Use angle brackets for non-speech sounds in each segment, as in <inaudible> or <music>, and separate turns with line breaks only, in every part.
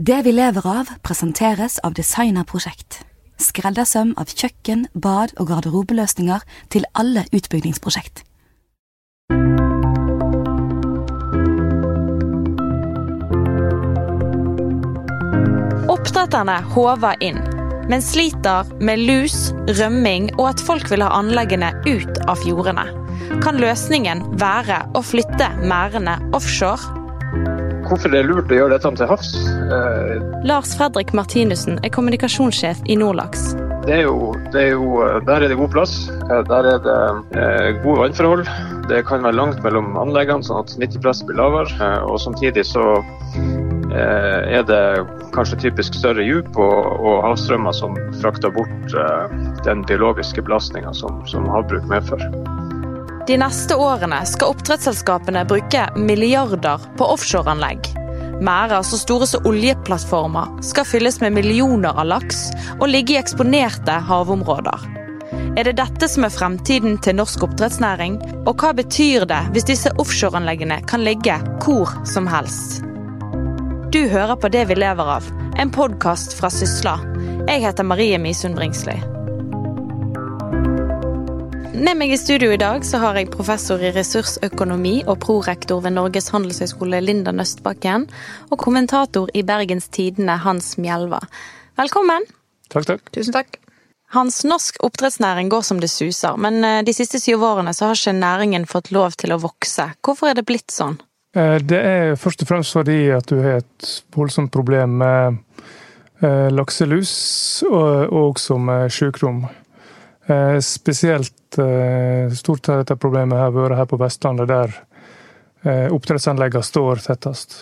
Det vi lever av, presenteres av Designerprosjekt. Skreddersøm av kjøkken, bad og garderobeløsninger til alle utbyggingsprosjekt.
Oppdretterne håver inn, men sliter med lus, rømming og at folk vil ha anleggene ut av fjordene. Kan løsningen være å flytte merdene offshore?
Hvorfor det er lurt å gjøre dette til havs? Eh,
Lars Fredrik Martinussen er kommunikasjonssjef i Nordlaks.
Det er jo, det er jo, der er det god plass. Eh, Der er det eh, gode vannforhold. Det kan være langt mellom anleggene, sånn at smittepresset blir lavere. Eh, Og samtidig så eh, er det kanskje typisk større djup og, og havstrømmer som frakter bort eh, den biologiske belastninga som, som havbruk medfører.
De neste årene skal oppdrettsselskapene bruke milliarder på offshoreanlegg. Merder så store som oljeplattformer skal fylles med millioner av laks og ligge i eksponerte havområder. Er det dette som er fremtiden til norsk oppdrettsnæring? Og hva betyr det hvis disse offshoreanleggene kan ligge hvor som helst? Du hører på Det vi lever av, en podkast fra Sysla. Jeg heter Marie Misund Bringsli. Med meg i studio i dag så har jeg professor i ressursøkonomi og prorektor ved Norges handelshøyskole Linda Nøstbakken, og kommentator i Bergens Tidende Hans Mjelva. Velkommen.
Takk, takk.
Tusen takk.
Hans, norsk oppdrettsnæring går som det suser, men eh, de siste syv årene så har ikke næringen fått lov til å vokse. Hvorfor er det blitt sånn?
Eh, Det er først og fremst fordi at du har et voldsomt problem med eh, lakselus, og og også med sjukdom. Eh, Spesielt eh, stort har dette problemet her vært her på Vestlandet, der eh, oppdrettsanleggene står tettest.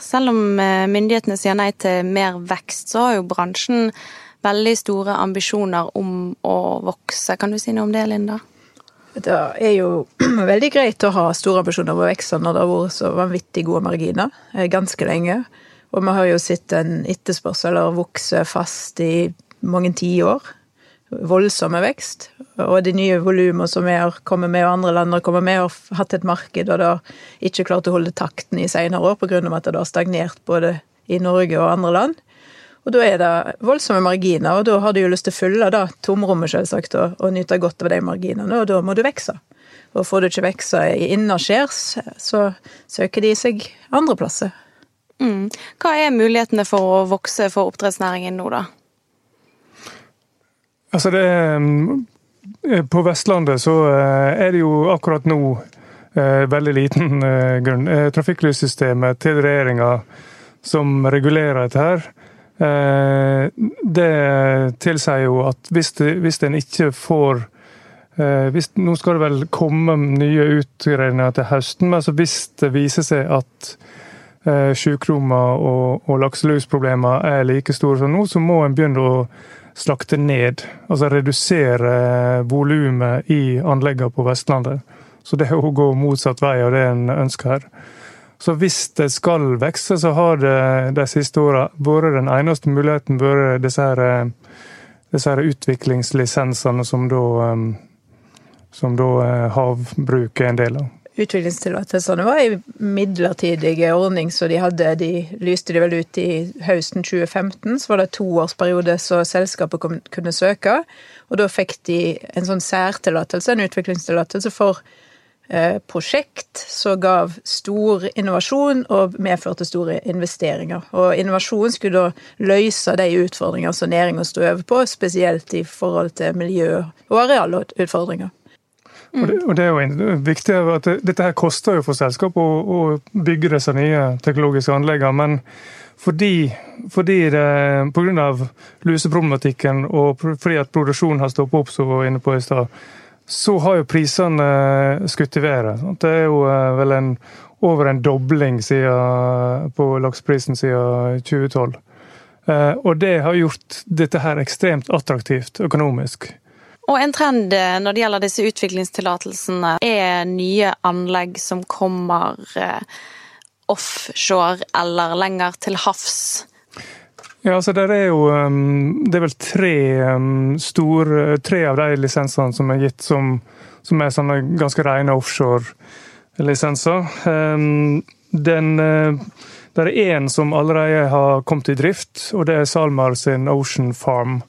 Selv om eh, myndighetene sier nei til mer vekst, så har jo bransjen veldig store ambisjoner om å vokse. Kan du si noe om det, Linda?
Det er jo <clears throat> veldig greit å ha store ambisjoner om å vokse når det har vært så vanvittig gode marginer eh, ganske lenge. Og vi har jo sett en etterspørsel vokse fast i mange tiår. Voldsomme vekst. Og de nye volumene som vi har kommet med, og andre land har kommet med, har hatt et marked og da ikke klart å holde takten i senere år pga. at det har stagnert både i Norge og andre land. Og da er det voldsomme marginer, og da har du jo lyst til å fylle da, tomrommet, selvsagt, og, og nyte godt av de marginene, og da må du vokse. Og får du ikke vokse innaskjærs, så søker de seg andre plasser.
Mm. Hva er mulighetene for å vokse for oppdrettsnæringen nå, da?
Altså det mm, På Vestlandet så eh, er det jo akkurat nå eh, veldig liten <laughs> eh, grunn. Eh, Trafikklyssystemet til regjeringa som regulerer dette her, eh, det tilsier jo at hvis, det, hvis en ikke får eh, hvis, Nå skal det vel komme nye utredninger til høsten, men altså hvis det viser seg at eh, sykdommer og, og lakselusproblemer er like store som nå, så må en begynne å slakte ned. Altså redusere volumet i anleggene på Vestlandet. Så det er å gå motsatt vei av det en ønsker her. Så hvis det skal vokse, så har det de siste åra vært den eneste muligheten vært disse her, disse her utviklingslisensene som da, som da eh, havbruk er en del av.
Utviklingstillatelsene var en midlertidig ordning, så de hadde De lyste de vel ut i høsten 2015. Så var det toårsperiode så selskapet kom, kunne søke. Og da fikk de en sånn særtillatelse, en utviklingstillatelse for eh, prosjekt som gav stor innovasjon og medførte store investeringer. Og innovasjon skulle da løse de utfordringer som næringa sto over på, spesielt i forhold til miljø- og arealutfordringer.
Og, det, og det, er jo viktig at det, Dette her koster jo for selskap å, å bygge disse nye teknologiske anleggene. men fordi, fordi det, av luseproblematikken og fordi at produksjonen har stoppet opp, som vi var inne på i stad, så har jo prisene skutt i været. Det er jo eh, vel en, over en dobling siden, på lakseprisen siden 2012. Eh, og det har gjort dette her ekstremt attraktivt økonomisk.
Og en trend eh, når det gjelder disse utviklingstillatelsene, er nye anlegg som kommer offshore eller lenger til havs?
Ja, altså der er jo um, Det er vel tre um, store Tre av de lisensene som er gitt som, som er sånne ganske rene offshore-lisenser. Um, den uh, Det er én som allerede har kommet i drift, og det er SalMar sin Ocean Farm.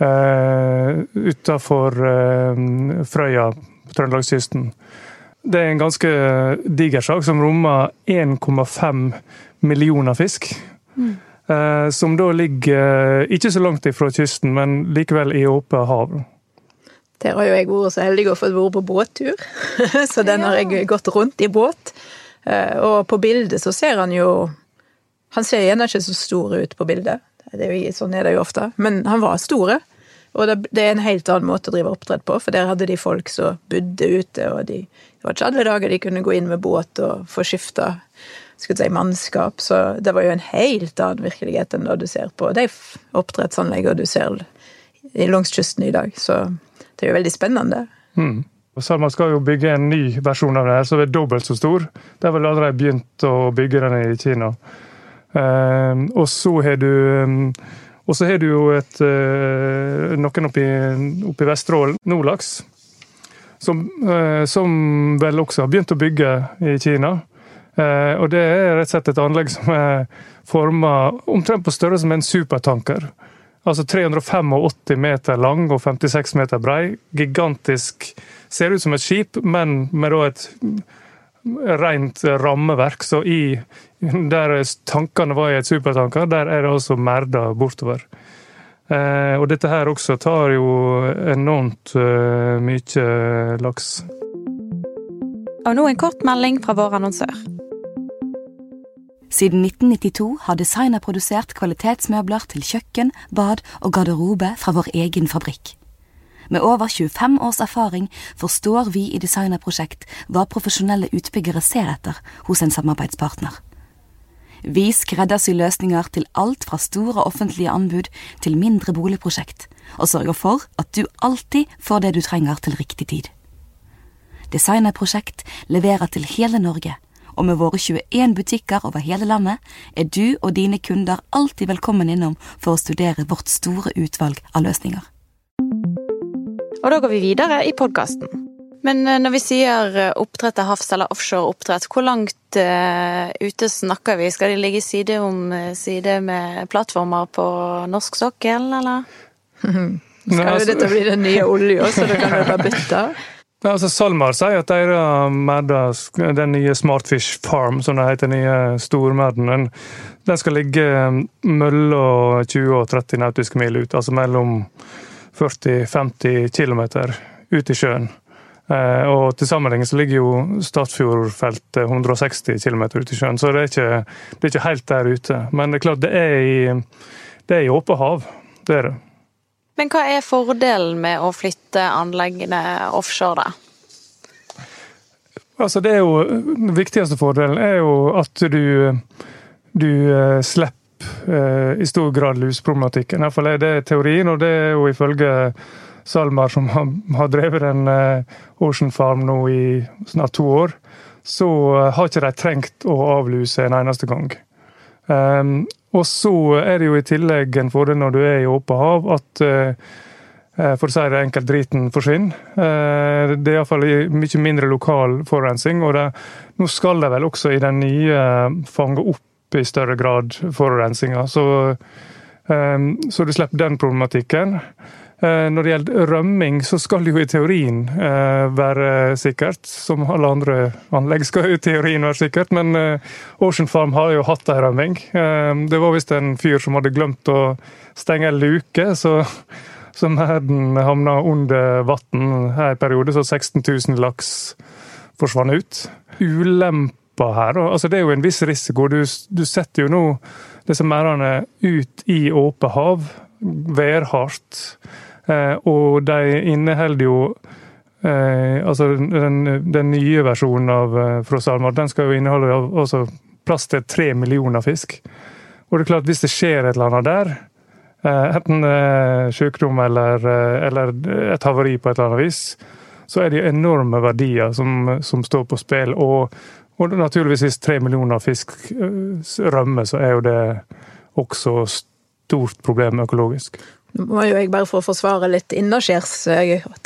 Uh, utafor eh, Frøya på Trøndelagskysten. Det er en ganske diger sak som rommer 1,5 millioner fisk. Mm. Som da ligger eh, ikke så langt ifra kysten, men likevel i åpent hav.
Der har jo jeg vært så heldig å få vært på båttur, <laughs> så den har jeg gått rundt i båt. Eh, og på bildet så ser han jo Han ser gjerne ikke så stor ut på bildet, er jo, sånn er det jo ofte, men han var store. Og det, er en helt annen måte å drive oppdrett på, for der hadde de folk som bodde ute, og de, det var ikke alle dager de kunne gå inn med båt og få skifta si, mannskap, så det var jo en helt annen virkelighet enn det du ser på de oppdrettsanleggene du ser langs kysten i dag. Så det er jo veldig spennende.
Mm. Salma skal jo bygge en ny versjon av det her, som er dobbelt så stor. Det har vel allerede begynt å bygge den i Kina. Um, og så har du um, og så har du jo et, eh, noen oppe i Vesterålen, Nordlaks, som, eh, som, vel også har begynt å bygge i Kina. Eh, og det er rett og slett et anlegg som er forma omtrent på størrelse med en supertanker. Altså 385 meter lang og 56 meter brei. Gigantisk. Ser ut som et skip, men med et rent rammeverk. Så i, <laughs> der tankene var i et supertanker, der er det altså merda bortover. Eh, og dette her også tar jo enormt eh, mye laks.
Og nå en kort melding fra vår annonsør.
Siden 1992 har Designer produsert kvalitetsmøbler til kjøkken, bad og garderobe fra vår egen fabrikk. Med over 25 års erfaring forstår vi i Designerprosjekt hva profesjonelle utbyggere ser etter hos en samarbeidspartner. Vi skreddersyr løsninger til alt fra store offentlige anbud til mindre boligprosjekt, og sørger for at du alltid får det du trenger til riktig tid. Designerprosjekt leverer til hele Norge, og med våre 21 butikker over hele landet er du og dine kunder alltid velkommen innom for å studere vårt store utvalg av løsninger.
Og da går vi videre i podkasten. Men eh, når vi sier eh, oppdrett til havs eller offshore oppdrett, hvor langt uh, ute snakker vi? Skal de ligge side om side med plattformer på norsk sokkel, eller? <laughs>
Skal jo altså- dette bli den nye olja, så da kan dere bytte? <laughs>
Ja, altså SalMar sier at deres, den nye Smartfish Farm, som det heter, den nye stormerden, den skal ligge mellom 20 og 30 nautiske mil ut. Altså mellom 40-50 km ut i sjøen. Eh, og til sammenligning så ligger jo Stadfjordfeltet 160 km ut i sjøen, så det er, ikke, det er ikke helt der ute. Men det er klart, det er i, det er i åpent hav. Det er det.
Men hva er fordelen med å flytte anleggene offshore, da?
Altså, det er jo, Den viktigste fordelen er jo at du, du eh, slipper Eh, i stor grad lusproblematikken. Iallfall er det teorien, og det er jo ifølge Salmar, som har, drevet en eh, Ocean Farm nå i snart to år, så eh, har ikke de trengt å avluse en eneste gang. Um, og så er det jo i tillegg en fordel når du er i åpent hav, at uh, for å si det enkelt, driten forsvinner. Uh, det er iallfall mye mindre lokal forurensning. Og det, nå skal de vel også i den nye fange opp i større grad forurensinga. Så, um, så du slipper den problematikken. Eh, når det gjelder rømming, så skal det jo i teorien eh, være sikkert. Som alle andre anlegg skal i teorien være sikkert. Men eh, Ocean Farm har jo hatt ei rømming. Det var visst en fyr som hadde glemt å stenge ei luke, så så merden havna under vann her i periode, så 16 000 laks forsvant ut. Ulempa her, altså det er jo en viss risiko. Du, du setter jo nå disse merdene ut i åpent hav, værhardt. Eh, og de inneholder jo eh, Altså den, den, nye versjonen av eh, SalMar, den skal jo inneholde også plass til tre millioner fisk. Og det er klart, hvis det skjer et eller annet der, enten sykdom eller, eller, et havari på et eller annet vis, så er det jo enorme verdier som, som står på spill. Og, og, naturligvis hvis tre millioner fisk rømmer, så er jo det også stort problem økologisk.
Nå må jo jeg bare få forsvare litt innaskjærs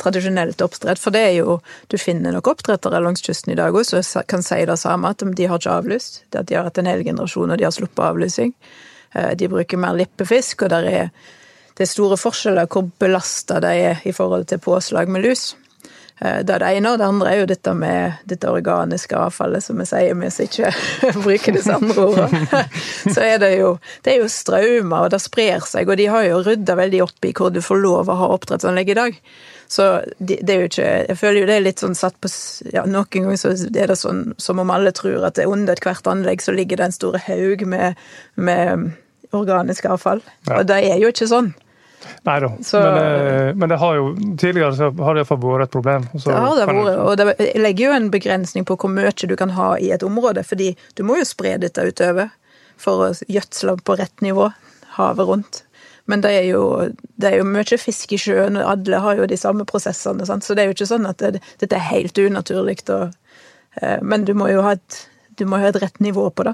tradisjonelt oppdrett, for det er jo Du finner nok oppdrettere langs kysten i dag òg som kan si det samme, at de har ikke avlyst. At de har hatt en hel generasjon, og de har sluppet avlysing. De bruker mer lippefisk, og er, det er store forskjeller hvor belasta de er i forhold til påslag med lus. Eh, det er det ene, og det andre er jo dette med dette organiske avfallet, som vi sier vi ikke <laughs> bruker disse andre ordene. <laughs> Så er det jo det er jo strømmer, og det sprer seg, og de har jo rydda veldig opp i hvor du får lov å ha oppdrettsanlegg i dag. Så det, er jo ikke Jeg føler jo det er litt sånn satt på ja, Noen ganger så er det sånn som om alle tror at det under ethvert anlegg så ligger det en stor haug med, med organisk avfall. Ja. Og det er jo ikke sånn.
Nei da, men, eh, men, det har jo tidligere så har det iallfall vært et problem.
det har det vært, og det legger jo en begrensning på hvor mye du kan ha i et område, fordi du må jo spre dette utover for å gjødsle på rett nivå havet rundt. Men det er, jo, det er jo mye fisk i sjøen, og alle har jo de samme prosessene. Sant? Så det er jo ikke sånn at det, dette er helt unaturlig. Og, eh, men du må jo ha et, ha et rett nivå på det.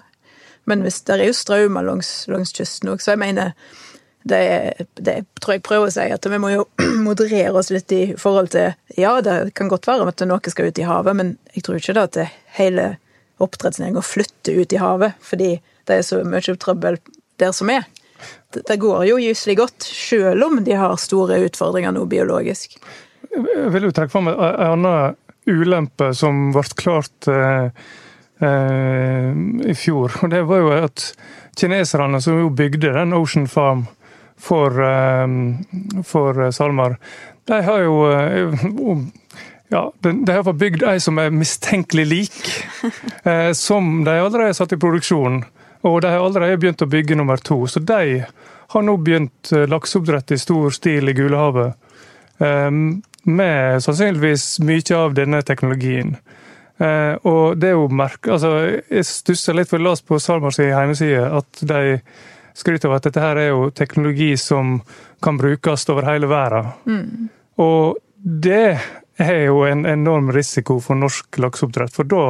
Men hvis, det er jo strømmer langs, langs kysten òg, så jeg mener det, det, tror jeg prøver å si, at vi må jo <clears throat> moderere oss litt i forhold til Ja, det kan godt være at noe skal ut i havet, men jeg tror ikke da at det hele oppdrettsnæringa flytter ut i havet fordi det er så mye trøbbel der som er. Det, det går jo gyselig godt, selv om de har store utfordringer nå biologisk.
Jeg vil jo trekke fram en annen ulempe som ble klart eh, eh, i fjor. og Det var jo at kineserne som jo bygde den Ocean Farm for, ehm, for SalMar. De har jo eh, ja, De har bygd ei som er mistenkelig lik, <laughs> eh, som de allerede har satt i produksjon. Og de har allerede begynt å bygge nummer to. Så de har nå begynt eh, lakseoppdrett i stor stil i Gulehavet. Ehm, med sannsynligvis mye av denne teknologien. Og det er jo merke... Altså, jeg stusser litt, for jeg leste på SalMars hjemmeside at de skryter av at dette her er jo teknologi som kan brukes over hele verden. Mm. Og det er jo en enorm risiko for norsk lakseoppdrett. For da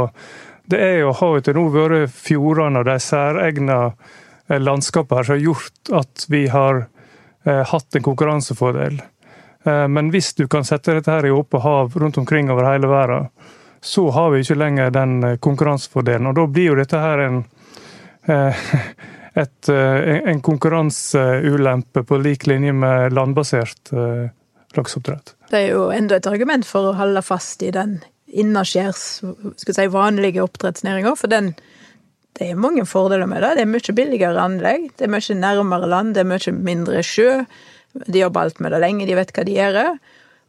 det er jo, har jo til nå vært fjordene og de særegne eh, landskapene her som har gjort at vi har eh, hatt en konkurransefordel. Eh, men hvis du kan sette dette her i åpent hav rundt omkring over hele verden, så har vi ikke lenger den eh, konkurransefordelen. Og da blir jo dette her en eh, <laughs> et, eh, en konkurranseulempe på lik linje med landbasert eh, lakseoppdrett.
Det er jo enda et argument for å holde fast i den innaskjærs si, vanlige oppdrettsnæringa, for den det er mange fordeler med det. Det er mye billigere anlegg, det er mye nærmere land, det er mye mindre sjø. De jobber alt med det lenge, de vet hva de gjør.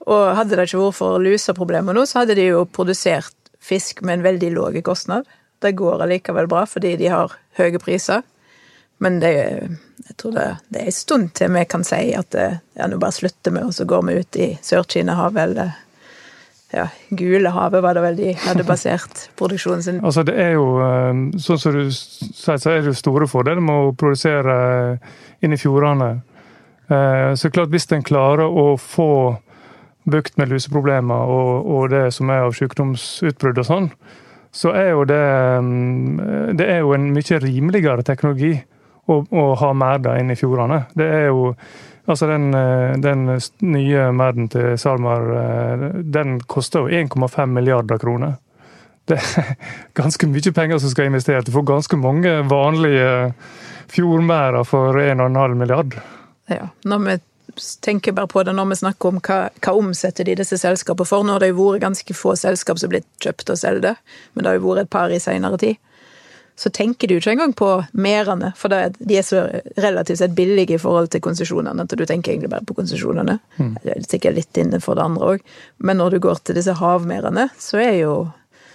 Og hadde det ikke vært for luseproblemer nå, så hadde de jo produsert fisk med en veldig lav kostnad. Det går allikevel bra fordi de har høye priser. Men det, jeg tror det, det, er en stund til vi kan si at ja, nå bare slutter vi, og så går vi ut i Sør-Kina-havet eller ja, Gulehavet var det vel de hadde basert <laughs> produksjonen sin
Altså det er jo, eh, sånn som du sier, så er det jo store fordeler med å produsere eh, inn i fjordene. Eh, så klart hvis en klarer å få bukt med luseproblemer og, og det som er av sykdomsutbrudd og sånn, så er jo det mm, Det er jo en mye rimeligere teknologi å, å ha merder inne i fjordene. Det er jo Altså, den, eh, den nye merden til SalMar, eh, den koster jo 1,5 milliarder kroner. Det er <laughs> ganske mye penger som skal investeres. Du får ganske mange vanlige fjordmerder for 1,5 milliard.
Ja, når vi tenker bare på det når vi snakker om hva, hva omsetter de disse selskapene for. Nå har det jo vært ganske få selskap som har blitt kjøpt og solgt, men det har jo vært et par i seinere tid. Så tenker du ikke engang på merene, for de er så relativt sett billige i forhold til konsesjonene at du tenker egentlig bare på konsesjonene. Mm. Er sikkert litt innenfor det andre òg, men når du går til disse havmerene, så er jo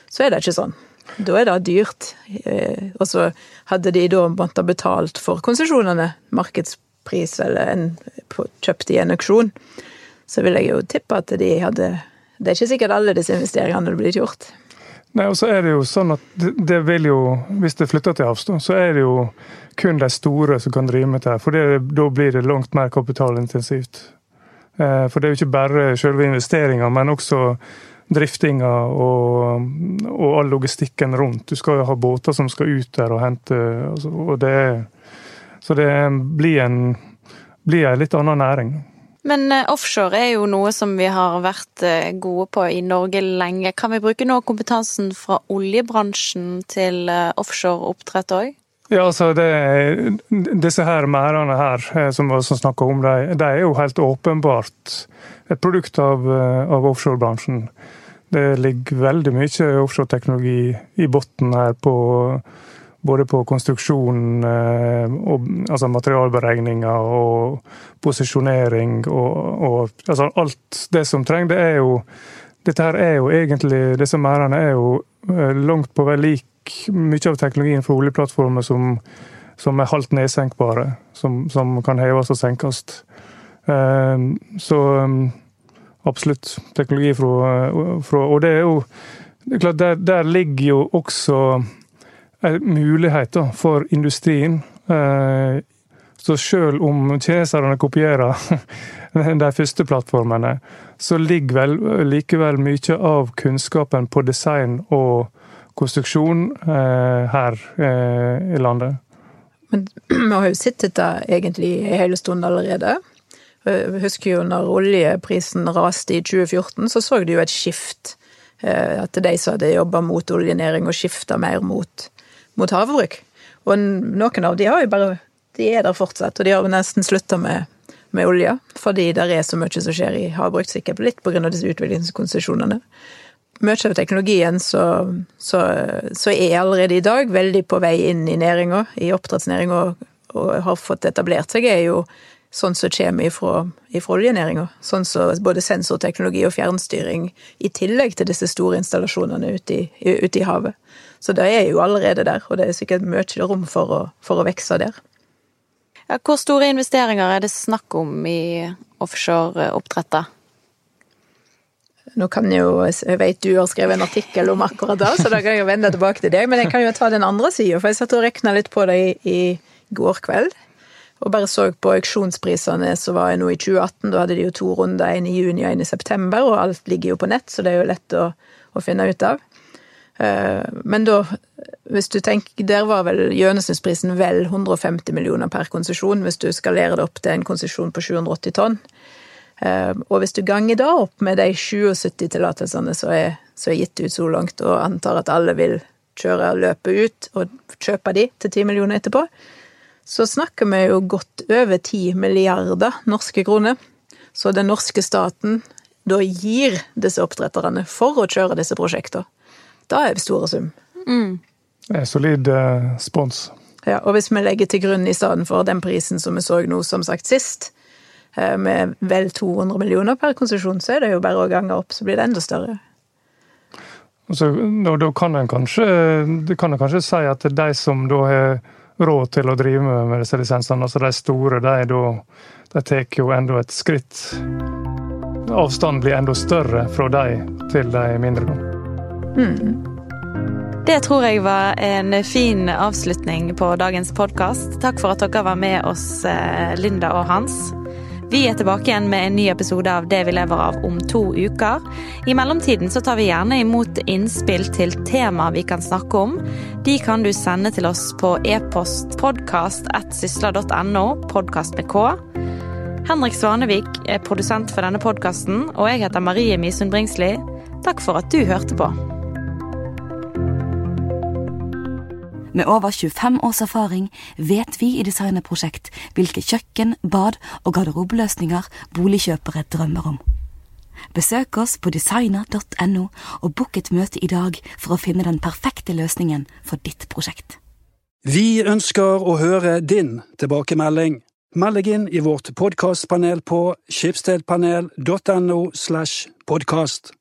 så er det ikke sånn. Da er det dyrt. Eh, og så hadde de da måttet betalt for konsesjonene, markedspris eller en kjøpt i en auksjon, så vil jeg jo tippe at de hadde Det er ikke sikkert alle disse investeringene hadde blitt gjort.
Nei, og så er det jo sånn at det vil jo, Hvis det flytter til havs, så er det jo kun de store som kan drive med dette. For det, da blir det langt mer kapitalintensivt. Eh, for det er jo ikke bare selve investeringa, men også driftinga og, og, all logistikken rundt. Du skal jo ha båter som skal ut der og hente altså, og det, Så det blir en, blir en litt annen næring.
Men uh, offshore er jo noe som vi har vært uh, gode på i Norge lenge. Kan vi bruke noe av kompetansen fra oljebransjen til offshoreoppdrett offshore oppdrett òg?
Ja, altså det, Disse her merdene her, som vi snakker om, de, de, er jo helt åpenbart et produkt av, av offshorebransjen. Det ligger veldig mye offshoreteknologi i bunnen her på både på konstruksjon, og, altså materialberegninger og posisjonering og, og altså alt det som trenger. Det er jo Dette her er jo egentlig Disse merdene er jo langt på vei lik mye av teknologien fra oljeplattformer som, som er halvt nedsenkbare. Som, som, kan heves og senkes. Så absolutt teknologi fra, fra Og det er jo det er klart, der, der ligger jo også en mulighet da, for industrien. Eh, så selv om kineserne kopierer <laughs> de første plattformene, så ligger vel likevel mye av kunnskapen på design og konstruksjon eh, her eh, i landet.
Men <clears throat> vi har jo sett dette egentlig hele stunden stund allerede. Jeg husker jo når oljeprisen raste i 2014, så så du jo et skift. At de som hadde jobba mot oljenæring og skifta mer mot, mot havbruk. Og noen av de har jo bare De er der fortsatt, og de har nesten slutta med, med olje. Fordi det er så mye som skjer i havbruk, sikkert litt pga. disse utviklingskonsesjonene. Mye av teknologien så, så, så, er allerede i dag veldig på vei inn i næringa, i oppdrettsnæringa, og har fått etablert seg, er jo sånn som kommer ifra, ifra oljenæringa. Sånn som både sensorteknologi og fjernstyring, i tillegg til disse store installasjonene ute i, ute i havet. Så det er jo allerede der, og det er sikkert mye rom for å, for å vokse der.
Ja, hvor store investeringer er det snakk om i offshoreoppdrettet?
Nå kan jeg jo, jeg vet du har skrevet en artikkel om akkurat det, så da kan jeg vende tilbake til deg. Men jeg kan jo ta den andre sida, for jeg satt og rekna litt på det i, i går kveld og bare så på auksjonsprisene som var nå i 2018. Da hadde de jo to runder, en i juni og en i september, og alt ligger jo på nett, så det er jo lett å, å finne ut av. Eh, men da, hvis du tenker Der var vel gjennomsnittsprisen vel 150 millioner per konsesjon, hvis du skalerer det opp til en konsesjon på 780 tonn. Eh, og hvis du ganger da opp med de 77 tillatelsene som er, er gitt ut så langt, og antar at alle vil kjøre løpet ut og kjøpe de til 10 millioner etterpå, så snakker vi jo godt over 10 milliarder norske kroner. Så den norske staten da gir disse oppdretterne for å kjøre disse prosjektene. Da er det store sum.
Mm. Det er solid eh, spons.
Ja, og hvis vi legger til grunn i stedet for den prisen som vi så nå, som sagt sist, eh, med vel 200 millioner per konsesjon, så er det jo bare å gange opp, så blir det enda større.
Så, da, kan en kanskje, kan kanskje si at de som da har råd til å drive med, disse lisensene. Altså de store, de, de tar jo enda et skritt. Avstanden blir enda større fra de til de mindre. Mm.
Det tror jeg var en fin avslutning på dagens podkast. Takk for at dere var med oss, eh, Linda og Hans. Vi er tilbake igjen med en ny episode av Det vi lever av om to uker. I mellomtiden så tar vi gjerne imot innspill til tema vi kan snakke om. De kan du sende til oss på e-post podkast.sysla.no, podkast med K. Henrik Svanevik er produsent for denne podkasten, og jeg heter Marie Misund Bringsli. Takk for at du hørte på.
Med over 25 års erfaring vet vi i Designerprosjekt hvilke kjøkken, bad og garderobeløsninger boligkjøpere drømmer om. Besøk oss på designer.no og book et møte i dag for å finne den perfekte løsningen for ditt prosjekt.
Vi ønsker å høre din tilbakemelding. Meld deg inn i vårt podkastpanel på skipsstedpanel.no slash podkast.